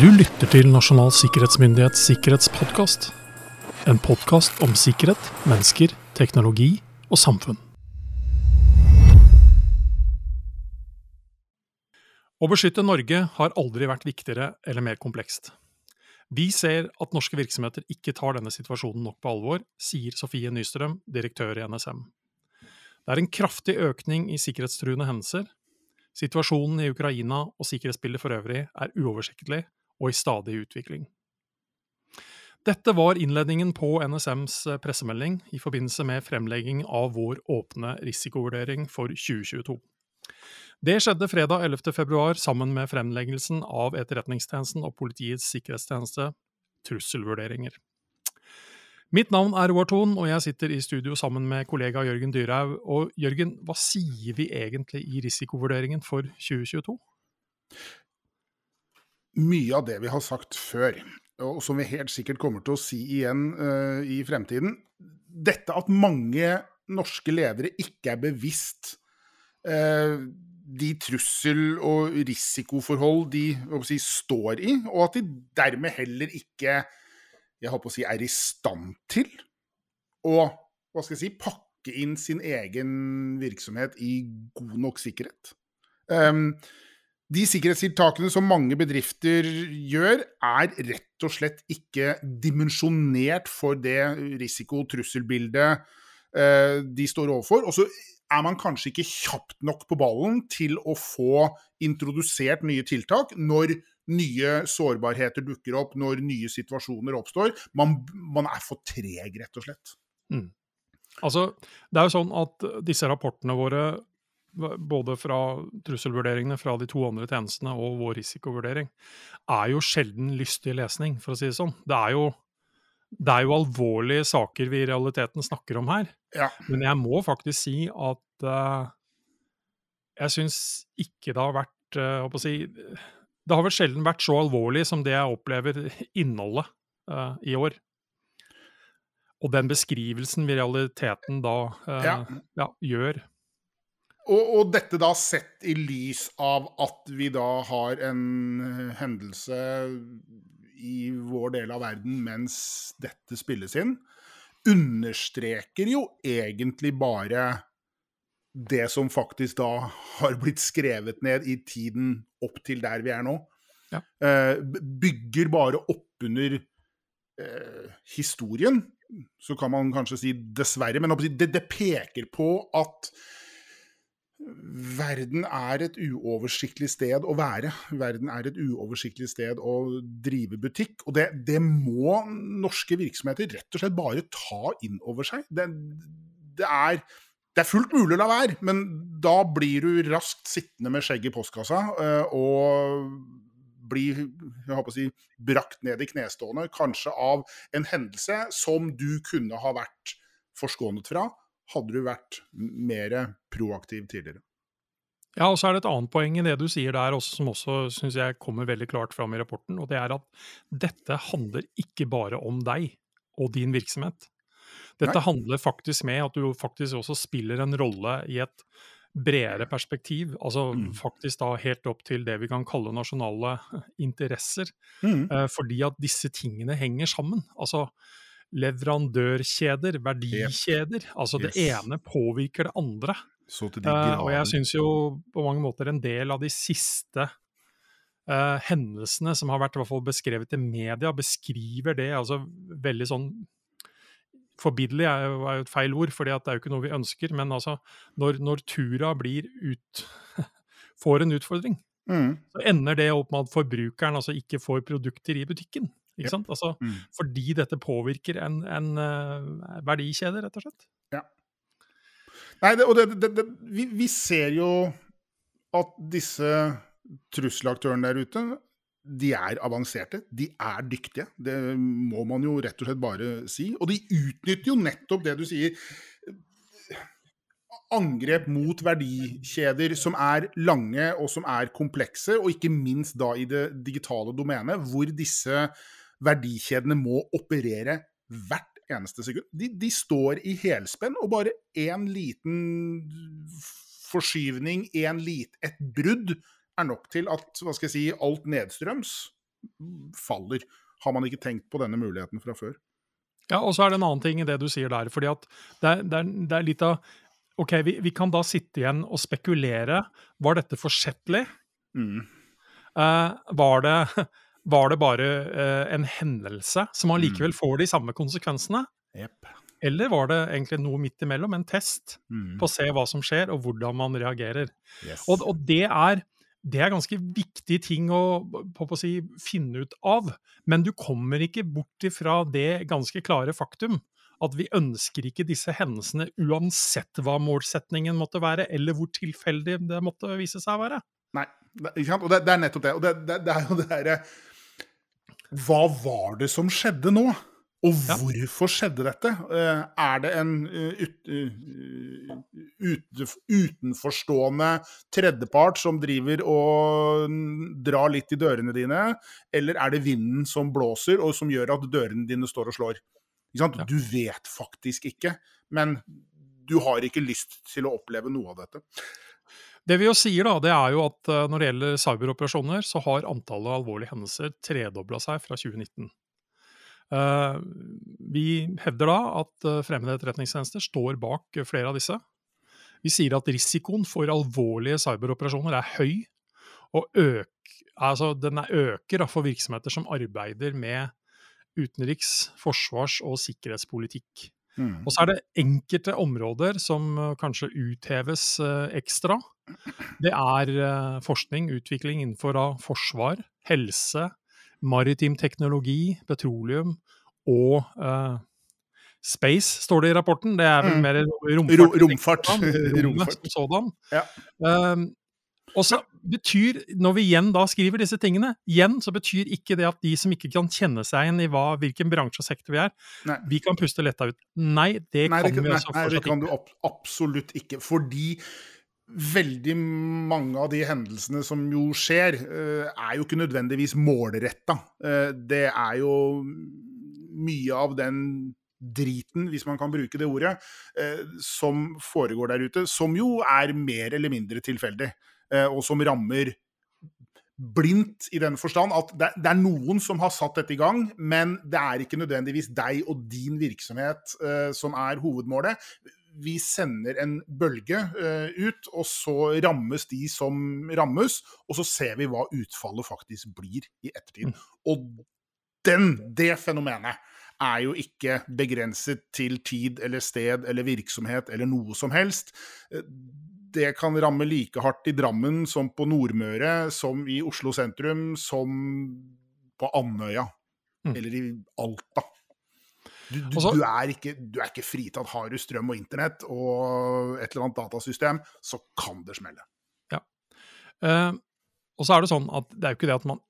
Du lytter til Nasjonal sikkerhetsmyndighets sikkerhetspodkast. En podkast om sikkerhet, mennesker, teknologi og samfunn. Å beskytte Norge har aldri vært viktigere eller mer komplekst. Vi ser at norske virksomheter ikke tar denne situasjonen nok på alvor, sier Sofie Nystrøm, direktør i NSM. Det er en kraftig økning i sikkerhetstruende hendelser. Situasjonen i Ukraina og sikkerhetsbildet for øvrig er uoversiktlig og i stadig utvikling. Dette var innledningen på NSMs pressemelding i forbindelse med fremlegging av vår åpne risikovurdering for 2022. Det skjedde fredag 11. februar sammen med fremleggelsen av Etterretningstjenesten og Politiets sikkerhetstjeneste trusselvurderinger. Mitt navn er Roar Thon, og jeg sitter i studio sammen med kollega Jørgen Dyrhaug. Og Jørgen, hva sier vi egentlig i risikovurderingen for 2022? Mye av det vi har sagt før, og som vi helt sikkert kommer til å si igjen uh, i fremtiden. Dette at mange norske ledere ikke er bevisst uh, de trussel- og risikoforhold de si, står i, og at de dermed heller ikke jeg håper å si, er i stand til å hva skal jeg si, pakke inn sin egen virksomhet i god nok sikkerhet. Um, de sikkerhetstiltakene som mange bedrifter gjør, er rett og slett ikke dimensjonert for det risiko- og trusselbildet uh, de står overfor. Og så er man kanskje ikke kjapt nok på ballen til å få introdusert nye tiltak når nye sårbarheter dukker opp, når nye situasjoner oppstår. Man, man er for treg, rett og slett. Mm. Altså, det er jo sånn at disse rapportene våre, både fra trusselvurderingene fra de to andre tjenestene og vår risikovurdering, er jo sjelden lystig lesning, for å si det sånn. Det er jo, det er jo alvorlige saker vi i realiteten snakker om her. Ja. Men jeg må faktisk si at uh, jeg syns ikke det har vært uh, å si, det har vel sjelden vært så alvorlig som det jeg opplever innholdet uh, i år. Og den beskrivelsen vi i realiteten da ja. Ja, gjør. Og, og, dette da sett i lys av at vi da har en eh, hendelse i vår del av verden mens dette spilles inn, understreker jo egentlig bare det som faktisk da har blitt skrevet ned i tiden opp til der vi er nå. Ja. Uh, bygger bare oppunder eh, historien. Så kan man kanskje si dessverre, men det, det, peker på at verden er et uoversiktlig sted å være. Verden er et uoversiktlig sted å drive butikk. Og det, det må norske virksomheter rett og slett bare ta inn over seg. Det, det er det er fullt mulig å la være, men da blir du raskt sittende med skjegget i postkassa uh, og blir si, brakt ned i knestående, kanskje av en hendelse som du kunne ha vært forskånet fra, hadde du vært mer proaktiv tidligere. Ja, og så er det et annet poeng i det du sier der også, som også synes jeg kommer veldig klart fram i rapporten. og Det er at dette handler ikke bare om deg og din virksomhet. Dette Nei. handler faktisk med at du faktisk også spiller en rolle i et bredere perspektiv. Altså mm. faktisk da helt opp til det vi kan kalle nasjonale interesser. Mm. Eh, fordi at disse tingene henger sammen. Altså leverandørkjeder, verdikjeder. Altså yes. det ene påvirker det andre. De uh, og jeg syns jo på mange måter en del av de siste uh, hendelsene som har vært i hvert fall beskrevet i media, beskriver det altså veldig sånn Forbilledlig er jo, er jo et feil ord, for det er jo ikke noe vi ønsker. Men altså, når, når Tura blir ut får en utfordring, mm. så ender det opp med at forbrukeren altså ikke får produkter i butikken. Ikke sant? Altså, mm. Fordi dette påvirker en, en uh, verdikjede, rett og slett. Ja. Nei, det, og det, det, vi, vi, ser jo at disse trusselaktørene der ute de er avanserte, de er dyktige. Det må man jo rett og slett bare si. Og de utnytter jo nettopp det du sier. Angrep mot verdikjeder som er lange og som er komplekse, og ikke minst da i det digitale domenet, hvor disse verdikjedene må operere hvert eneste sekund. De, de står i helspenn, og bare én liten forskyvning, en lit, et brudd, er nok til at hva skal jeg si, alt nedstrøms faller. Har man ikke tenkt på denne muligheten fra før? Ja, og så er det en annen ting i det du sier der. fordi at det er, det er, det er litt av Ok, vi, vi, kan da sitte igjen og spekulere. Var dette forsettlig? Mm. Uh, var, det, var, det, bare eh, en hendelse som allikevel mm. får de samme konsekvensene? Yep. Eller var det egentlig noe midt imellom, en test mm. på å se hva som skjer, og hvordan man reagerer? Yes. Og, og det er det er ganske viktige ting å, å si, finne ut av. Men du kommer ikke bort ifra det ganske klare faktum at vi ønsker ikke disse hendelsene uansett hva målsetningen måtte være, eller hvor tilfeldig det måtte vise seg å være. Nei, ikke sant? Og det, det er nettopp det. Og det, det, det er jo det derre Hva var det som skjedde nå? Og hvorfor skjedde dette? Eh, er det en ut, ut, utenforstående tredjepart som driver og drar litt i dørene dine, eller er det vinden som blåser og som gjør at dørene dine står og slår? Du vet faktisk ikke, men du har ikke lyst til å oppleve noe av dette. Det vi jo sier, da, det er jo at eh, når det gjelder cyberoperasjoner, så har antallet alvorlige hendelser tredobla seg fra 2019. Eh, vi hevder da at eh, fremmede etterretningstjenester står bak flere av disse. Vi sier at risikoen for alvorlige cyberoperasjoner er høy, og øk, altså den øker for virksomheter som arbeider med utenriks-, forsvars- og sikkerhetspolitikk. Mm. Og så er det enkelte områder som eh, kanskje utheves ekstra. Det er forskning, utvikling innenfor forsvar, helse, maritim teknologi, petroleum og uh, space, står det i rapporten. Det er vel mm. mer romfart. romfart. Rommet romfart. sådan. Ja. Um, og så betyr, Når vi igjen da skriver disse tingene, igjen så betyr ikke det at de som ikke kan kjenne seg igjen i hva, hvilken bransje og sektor vi er, nei. vi kan puste letta ut. Nei, det nei, kan det, vi også nei, det kan du absolutt ikke. Fordi veldig mange av de hendelsene som jo skjer, eh, er jo ikke nødvendigvis målretta. Eh, det er jo mye av den driten, hvis man kan bruke det ordet, eh, som foregår der ute, som jo er mer eller mindre tilfeldig, og som rammer blindt i den forstand at det, er noen som har satt dette i gang, men det er ikke nødvendigvis deg og din virksomhet som er hovedmålet vi sender en bølge uh, ut, og så rammes de som rammes, og så ser vi hva utfallet faktisk blir i ettertid. Mm. Og den, det fenomenet er jo ikke begrenset til tid eller sted eller virksomhet eller noe som helst. Eh, det kan ramme like hardt i Drammen som på Nordmøre, som i Oslo sentrum, som på Andøya. Mm. Eller i Alta. Du, du, Også, du, er ikke, du, er ikke, fritatt. Har du strøm og internett og et eller annet datasystem, så kan det smelle. Ja. Uh, og så er det sånn at det er jo ikke det at man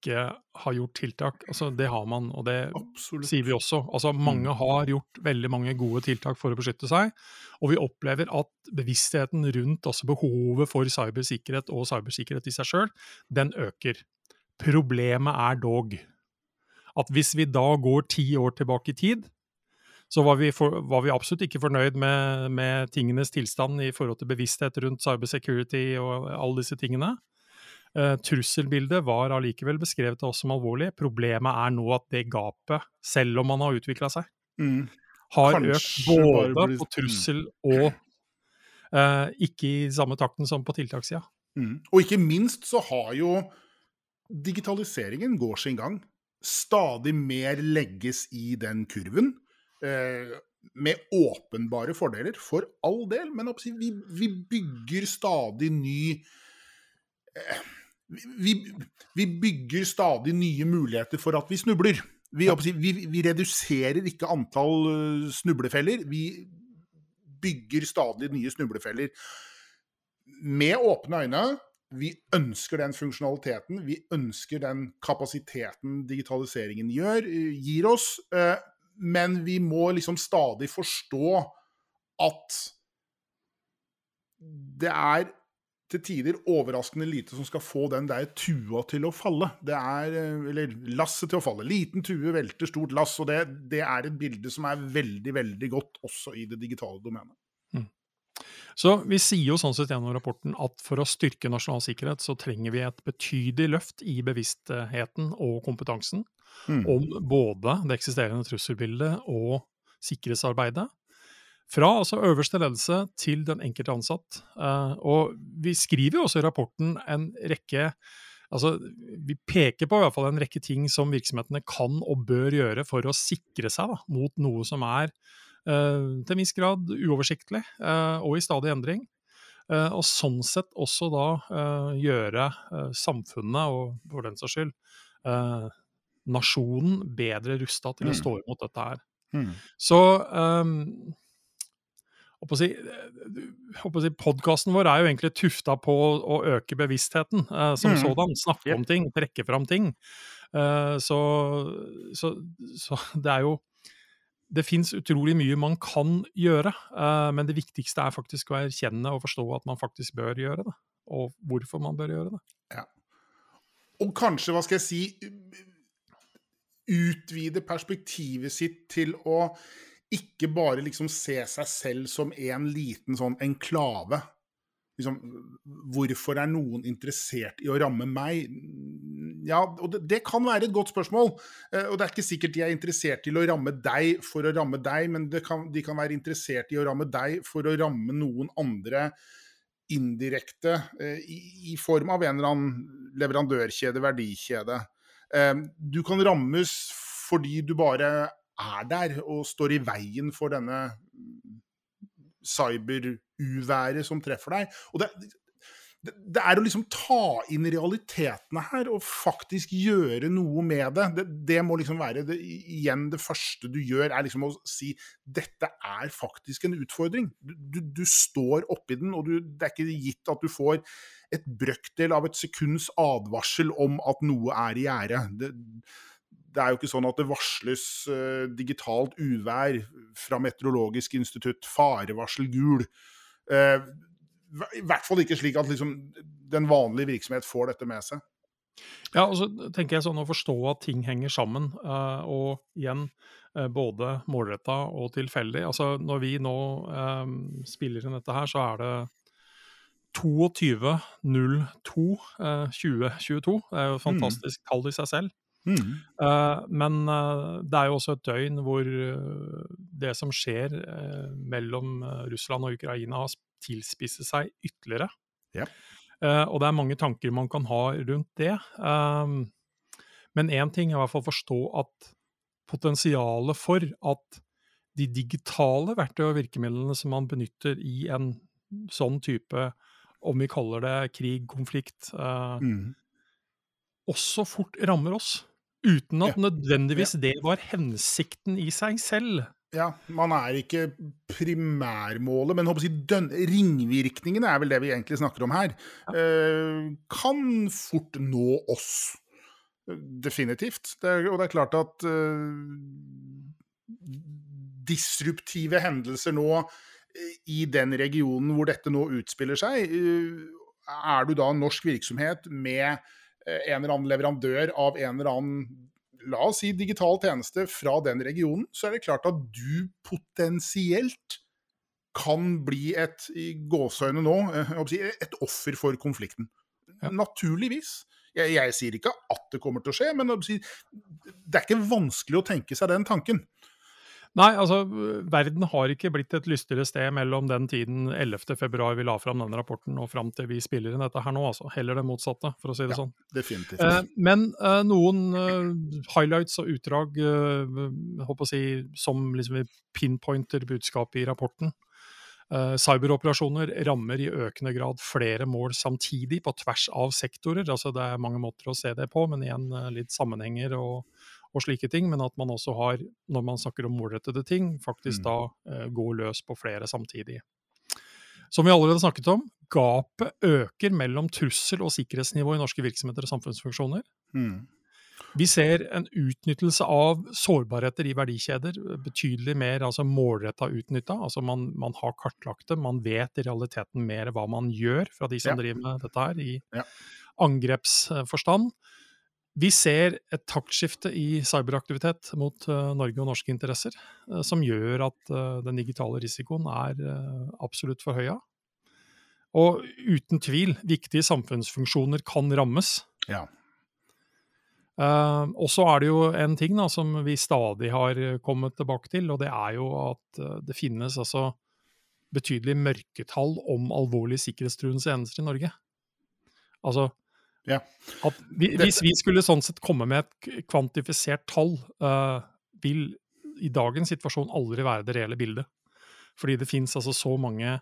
ikke har gjort tiltak. Altså, det har man, og det Absolutt. sier vi også. Altså, mange mm. har gjort veldig mange gode tiltak for å beskytte seg. Og vi opplever at bevisstheten rundt altså behovet for cybersikkerhet og cybersikkerhet i seg sjøl, den øker. Problemet er dog at hvis vi da går ti år tilbake i tid, så var vi, for, var vi absolutt ikke fornøyd med, med, tingenes tilstand i forhold til bevissthet rundt cybersecurity og alle disse tingene. Uh, trusselbildet var allikevel beskrevet til oss som alvorlig. Problemet er nå at det gapet, selv om man har utvikla seg, mm. har Kanskje økt både på trussel og uh, ikke i samme takten som på tiltakssida. Mm. Og ikke minst så har jo digitaliseringen går sin gang stadig mer legges i den kurven. Eh, med åpenbare fordeler, for all del, men vi, vi bygger stadig ny eh, vi, vi, bygger stadig nye muligheter for at vi snubler. Vi, vi, vi reduserer ikke antall uh, snublefeller. Vi bygger stadig nye snublefeller. Med åpne øyne vi ønsker den funksjonaliteten, vi ønsker den kapasiteten digitaliseringen gjør, eh, gir oss. Eh, men vi må liksom stadig forstå at det er til tider overraskende lite som skal få den der tua til å falle. Det er, eh, Eller lasset til å falle. Liten tue velter stort lass. Og det, det er et bilde som er veldig, veldig godt også i det digitale domenet. Mm. Så vi sier jo sånn sett gjennom rapporten at for å styrke nasjonal sikkerhet, så trenger vi et betydelig løft i bevisstheten og kompetansen Mm. om både det eksisterende trusselbildet og sikkerhetsarbeidet. Fra altså øverste ledelse til den enkelte ansatt. Eh, og vi skriver jo også i rapporten en rekke Altså, vi peker på i hvert fall en rekke ting som virksomhetene kan og bør gjøre for å sikre seg da, mot noe som er eh, til en viss grad uoversiktlig eh, og i stadig endring. Og sånn sett også da gjøre samfunnet, og for den saks skyld nasjonen, bedre rusta til å Mm. stå imot dette her. Mm. Så um, si, si Podkasten vår er jo egentlig tufta på å øke bevisstheten eh, som Mm. sådan. Snakke om ting, trekke fram ting. Eh, så, så, så det er jo Det fins utrolig mye man kan gjøre, eh, men det viktigste er faktisk å erkjenne og forstå at man faktisk bør gjøre det. Og hvorfor man bør gjøre det. Ja. Og kanskje, hva skal jeg si Utvide perspektivet sitt til å ikke bare liksom se seg selv som en liten sånn enklave. Liksom, hvorfor er noen interessert i å ramme meg? Ja, og det, det kan være et godt spørsmål. Eh, Og det er ikke sikkert de er interessert i å ramme deg for å ramme deg, men kan, de kan være interessert i å ramme deg for å ramme noen andre indirekte, eh, i, i form av en eller annen leverandørkjede, verdikjede. Eh, Du kan rammes fordi du bare er der og står i veien for denne cyberuværet som treffer deg. Og det, det, det er å liksom ta inn realitetene her og faktisk gjøre noe med det. Det, det må liksom være det, igjen det første du gjør, er liksom å si dette er faktisk en utfordring. Du, du, du står oppi den, og du, det er ikke gitt at du får et brøkdel av et sekunds advarsel om at noe er i gjære. Det, er jo ikke sånn at det varsles uh, digitalt uvær fra Meteorologisk institutt, farevarsel gul. Uh, I hvert fall ikke slik at liksom, den vanlige virksomhet får dette med seg. Ja, og så tenker jeg sånn å forstå at ting henger sammen, uh, og igjen både målretta og tilfeldig. Altså når vi nå spiller inn dette her, så er det 22.02.2022. Det er jo et fantastisk tall i seg selv. Mm. Uh, men uh, det er jo også et døgn hvor uh, det som skjer mellom Russland og Ukraina har tilspisset seg ytterligere. Ja. og det er mange tanker man kan ha rundt det. men én ting er i hvert fall å forstå at potensialet for at de digitale verktøy og virkemidlene som man benytter i en sånn type, om vi kaller det krig, konflikt, mm. også fort rammer oss. Uten at Ja. nødvendigvis det var hensikten i seg selv. Ja, man er ikke primærmålet, men håper dønn, ringvirkningene er vel det vi egentlig snakker om her. Eh, kan fort nå oss. Definitivt. Det er, og det er klart at uh, disruptive hendelser nå eh, i den regionen hvor dette nå utspiller seg, uh, er du da en norsk virksomhet med en eller annen leverandør av en eller annen la oss si digital tjeneste fra den regionen, så er det klart at du potensielt kan bli et i gåseøyne nå, eh, et offer for konflikten. Ja. Naturligvis. Jeg, jeg sier ikke at det kommer til å skje, men det er ikke vanskelig å tenke seg den tanken. Nei, altså, verden har ikke blitt et lystigere sted mellom den tiden 11. februar vi la fram denne rapporten, og fram til vi spiller inn dette her nå, altså. Heller det motsatte, for å si det Ja. sånn. Definitivt. Eh, men eh, noen eh, highlights og utdrag eh, jeg håper å si, som liksom pinpointer budskapet i rapporten. Eh, cyberoperasjoner rammer i økende grad flere mål samtidig, på tvers av sektorer. altså Det er mange måter å se det på, men igjen eh, litt sammenhenger og, og slike ting. Men at man også har, når man snakker om målrettede ting, faktisk Mm. da eh, går løs på flere samtidig. Som vi allerede snakket om, gapet øker mellom trussel- og sikkerhetsnivå i norske virksomheter og samfunnsfunksjoner. Mm. Vi ser en utnyttelse av sårbarheter i verdikjeder, betydelig mer altså målretta utnytta. Altså man, man har kartlagt det, man vet i realiteten mer hva man gjør fra de som Ja. driver med dette her, i Ja. angrepsforstand. Vi ser et taktskifte i cyberaktivitet mot eh, Norge og norske interesser, eh, som gjør at eh, den digitale risikoen er absolutt forhøya. Og uten tvil, viktige samfunnsfunksjoner kan rammes. Ja. Og så er det jo en ting da, som vi stadig har kommet tilbake til, og det er jo at det finnes altså betydelig mørketall om alvorlige sikkerhetstruende hendelser i Norge. Altså ja. vi, Hvis vi skulle sånn sett komme med et kvantifisert tall, uh, vil i dagens situasjon aldri være det reelle bildet. Fordi det fins altså så mange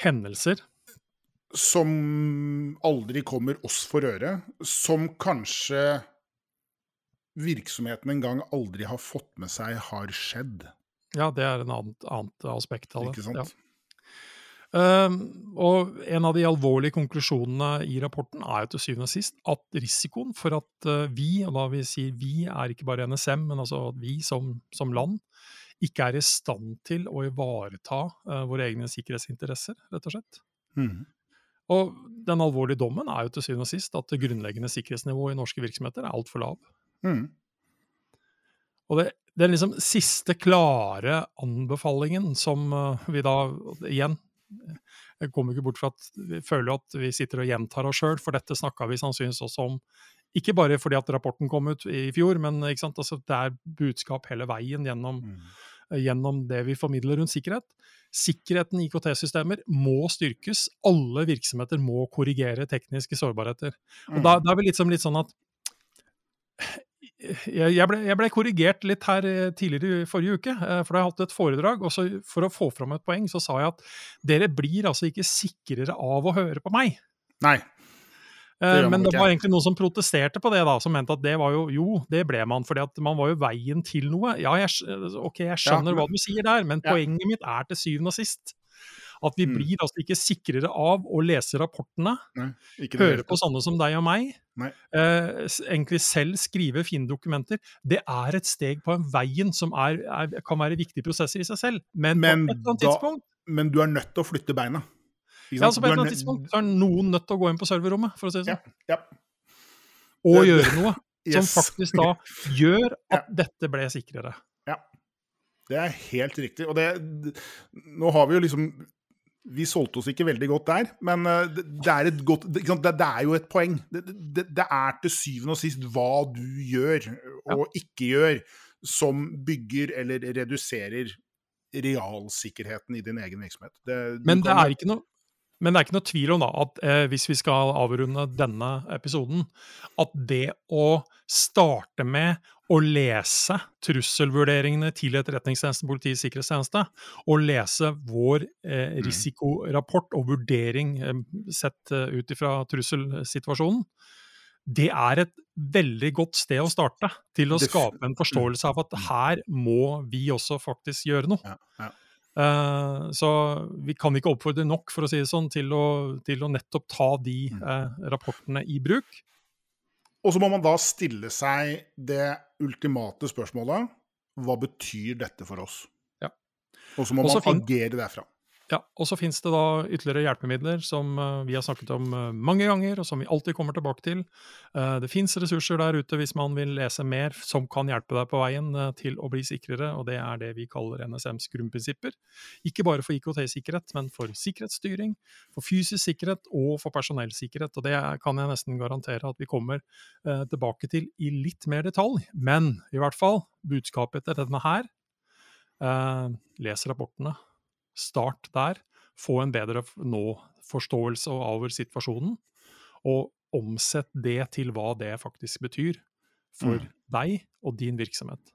hendelser Som aldri kommer oss for øre. Som kanskje virksomheten en gang aldri har fått med seg har skjedd. Ja, det er en annet, annet aspekt av det. Ikke sant? Ja. Uh, og en av de alvorlige konklusjonene i rapporten er jo til syvende og sist at risikoen for at uh, vi, og da vi sier vi, er ikke bare NSM, men altså at vi som, som land, ikke er i stand til å ivareta uh, våre egne sikkerhetsinteresser, rett og slett. Mm. Og den alvorlige dommen er jo til syvende og sist at det grunnleggende sikkerhetsnivået i norske virksomheter er altfor lav. Mm. Og det, den liksom siste klare anbefalingen som vi da igjen jeg kommer ikke bort fra at vi føler at vi sitter og gjentar oss sjøl, for dette snakka vi sannsynligvis også om. Ikke bare fordi at rapporten kom ut i fjor, men altså, det er budskap hele veien gjennom, mm. gjennom, det vi formidler rundt sikkerhet. Sikkerheten i IKT-systemer må styrkes. Alle virksomheter må korrigere tekniske sårbarheter. Og da, mm. da er vi liksom litt sånn at jeg ble, jeg ble, korrigert litt her eh, tidligere i forrige uke, eh, for da har jeg hatt et foredrag. og For å få fram et poeng, så sa jeg at dere blir altså ikke sikrere av å høre på meg. Nei. Det eh, Men det var egentlig noen som protesterte på det, da, som mente at det var jo Jo, det ble man, fordi at man var jo veien til noe. Ja, jeg, ok, jeg skjønner ja, men, hva du sier der, men ja. poenget mitt er til syvende og sist at vi mm. blir altså ikke sikrere av å lese rapportene, Nei, høre på sånne som deg og meg, eh, egentlig selv skrive fine dokumenter. Det er et steg på en veien som er, er, kan være viktige prosesser i seg selv, men, men på et eller annet tidspunkt Men du er nødt til å flytte beina. Ja, altså på et eller annet tidspunkt er noen nødt til å gå inn på serverrommet, for å si det sånn. Ja, ja. Og gjøre noe som yes. faktisk da gjør at ja. dette ble sikrere. Ja. Det er helt riktig. Og det Nå har vi jo liksom vi solgte oss ikke veldig godt der, men eh, det er, godt, det er jo et poeng. Det, det, det, er til syvende og sist hva du gjør og ja. ikke gjør, som bygger eller reduserer realsikkerheten i din egen virksomhet. men det er ikke noe men det er ikke noe tvil om da, at eh, hvis vi skal avrunde denne episoden, at det å starte med å lese trusselvurderingene til Etterretningstjenesten, Politiets sikkerhetstjeneste, og lese vår eh, mm. risikorapport og vurdering eh, sett eh, ut ifra trusselsituasjonen, det er et veldig godt sted å starte til å skape en forståelse av at mm. her må vi også faktisk gjøre noe. Ja, ja. Uh, så vi kan ikke oppfordre nok for å si det sånn, til å, til å nettopp ta de uh, rapportene i bruk. Og så må man da stille seg det ultimate spørsmålet hva betyr dette for oss? Ja. Og så må Også man agere derfra. Ja, og så finnes det da ytterligere hjelpemidler som uh, vi har snakket om uh, mange ganger, og som vi alltid kommer tilbake til. Uh, det fins ressurser der ute hvis man vil lese mer, som kan hjelpe deg på veien til å bli sikrere, og det er det vi kaller NSMs grunnprinsipper. Ikke bare for IKT-sikkerhet, men for sikkerhetsstyring, for fysisk sikkerhet og for personellsikkerhet. Og det kan jeg nesten garantere at vi kommer tilbake til i litt mer detalj. Men i hvert fall, budskapet etter denne her, les rapportene Start der. Få en bedre nå-forståelse over situasjonen, og omsett det til hva det faktisk betyr for mm. deg og din virksomhet.